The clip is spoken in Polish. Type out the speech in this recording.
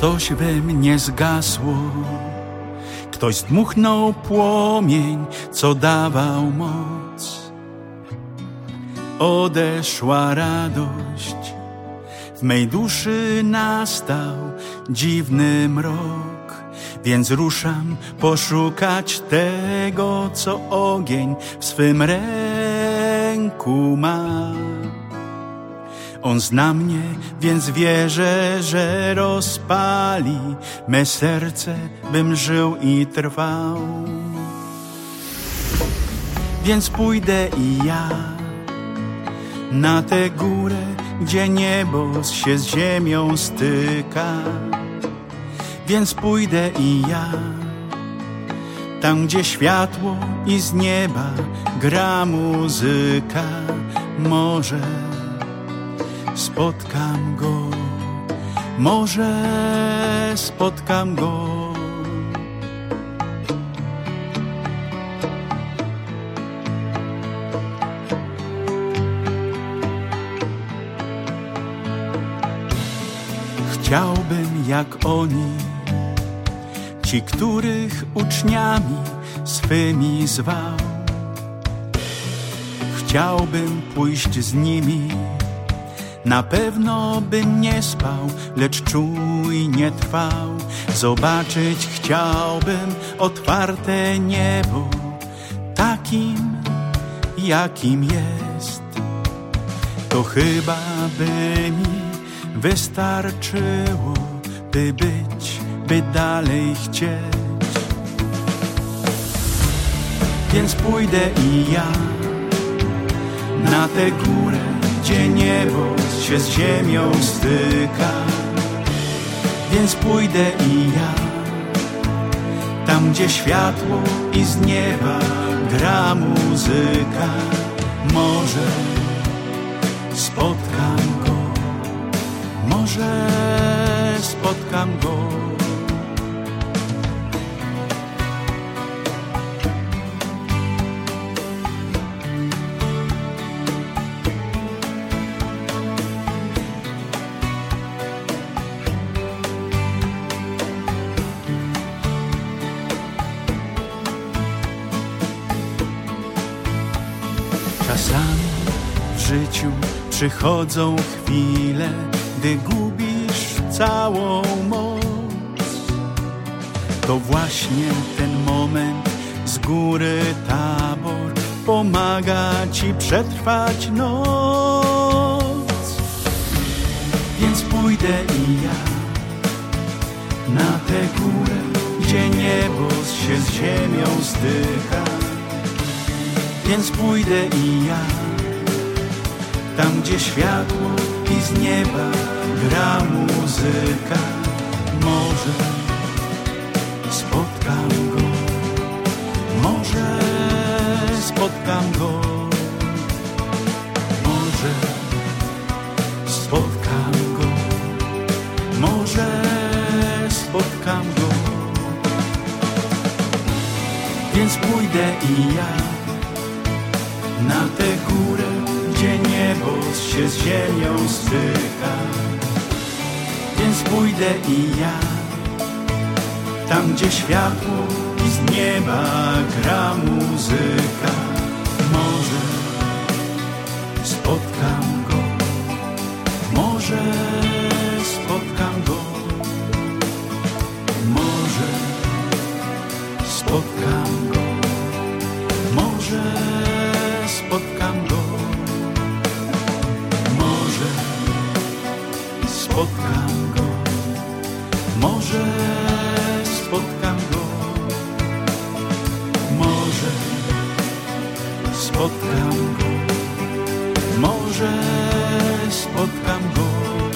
coś we mnie zgasło. Ktoś zdmuchnął płomień, co dawał moc. Odeszła radość, w mej duszy nastał dziwny mrok, więc ruszam poszukać tego, co ogień w swym ręku ma. On zna mnie, więc wierzę, że rozpali me serce, bym żył i trwał. Więc pójdę i ja na tę górę, gdzie niebo się z ziemią styka. Więc pójdę i ja tam, gdzie światło i z nieba gra muzyka. Może spotkam go, może spotkam go. Chciałbym jak oni, ci, których uczniami swymi zwał. Chciałbym pójść z nimi na pewno bym nie spał, lecz czujnie trwał. Zobaczyć chciałbym otwarte niebo, takim jakim jest. To chyba by mi wystarczyło, by być, by dalej chcieć. Więc pójdę i ja na tę górę, gdzie niebo się z ziemią styka. Więc pójdę i ja Tam gdzie światło i z nieba gra muzyka. Może spotkam go Może spotkam go Czasami w życiu przychodzą chwile, gdy gubisz całą moc. To właśnie ten moment z góry tabor pomaga ci przetrwać noc. Więc pójdę i ja na tę górę, gdzie niebo się z ziemią zdycha więc pójdę i ja. Tam gdzie światło i z nieba gra muzyka Może spotkam go. Może spotkam go. Może spotkam go. Może spotkam go. Więc pójdę i ja na tę górę, gdzie niebo się z ziemią styka. Więc pójdę i ja, tam gdzie światło i z nieba gra muzyka. Może spotkam go, może spotkam go, może spotkam spotkam go. Może spotkam go. Może spotkam go. Może spotkam go.